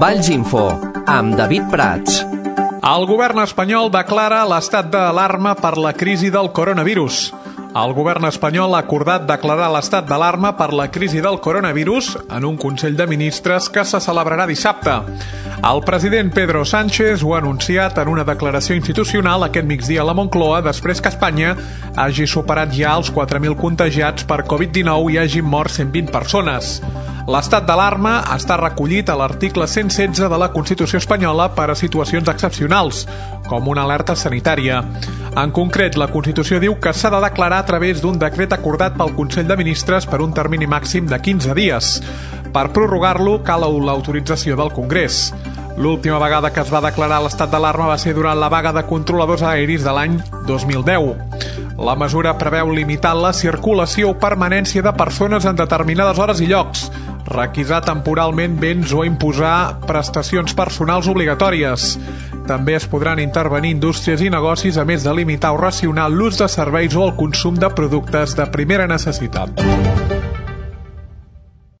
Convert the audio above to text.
Vallsinfo, amb David Prats. El govern espanyol declara l'estat d'alarma per la crisi del coronavirus. El govern espanyol ha acordat declarar l'estat d'alarma per la crisi del coronavirus en un Consell de Ministres que se celebrarà dissabte. El president Pedro Sánchez ho ha anunciat en una declaració institucional aquest migdia a la Moncloa després que Espanya hagi superat ja els 4.000 contagiats per Covid-19 i hagi mort 120 persones. L'estat d'alarma està recollit a l'article 116 de la Constitució espanyola per a situacions excepcionals, com una alerta sanitària. En concret, la Constitució diu que s'ha de declarar a través d'un decret acordat pel Consell de Ministres per un termini màxim de 15 dies. Per prorrogar-lo cal l'autorització del Congrés. L'última vegada que es va declarar l'estat d'alarma va ser durant la vaga de controladors aeris de l'any 2010. La mesura preveu limitar la circulació o permanència de persones en determinades hores i llocs, requisar temporalment béns o imposar prestacions personals obligatòries. També es podran intervenir indústries i negocis a més de limitar o racionar l'ús de serveis o el consum de productes de primera necessitat.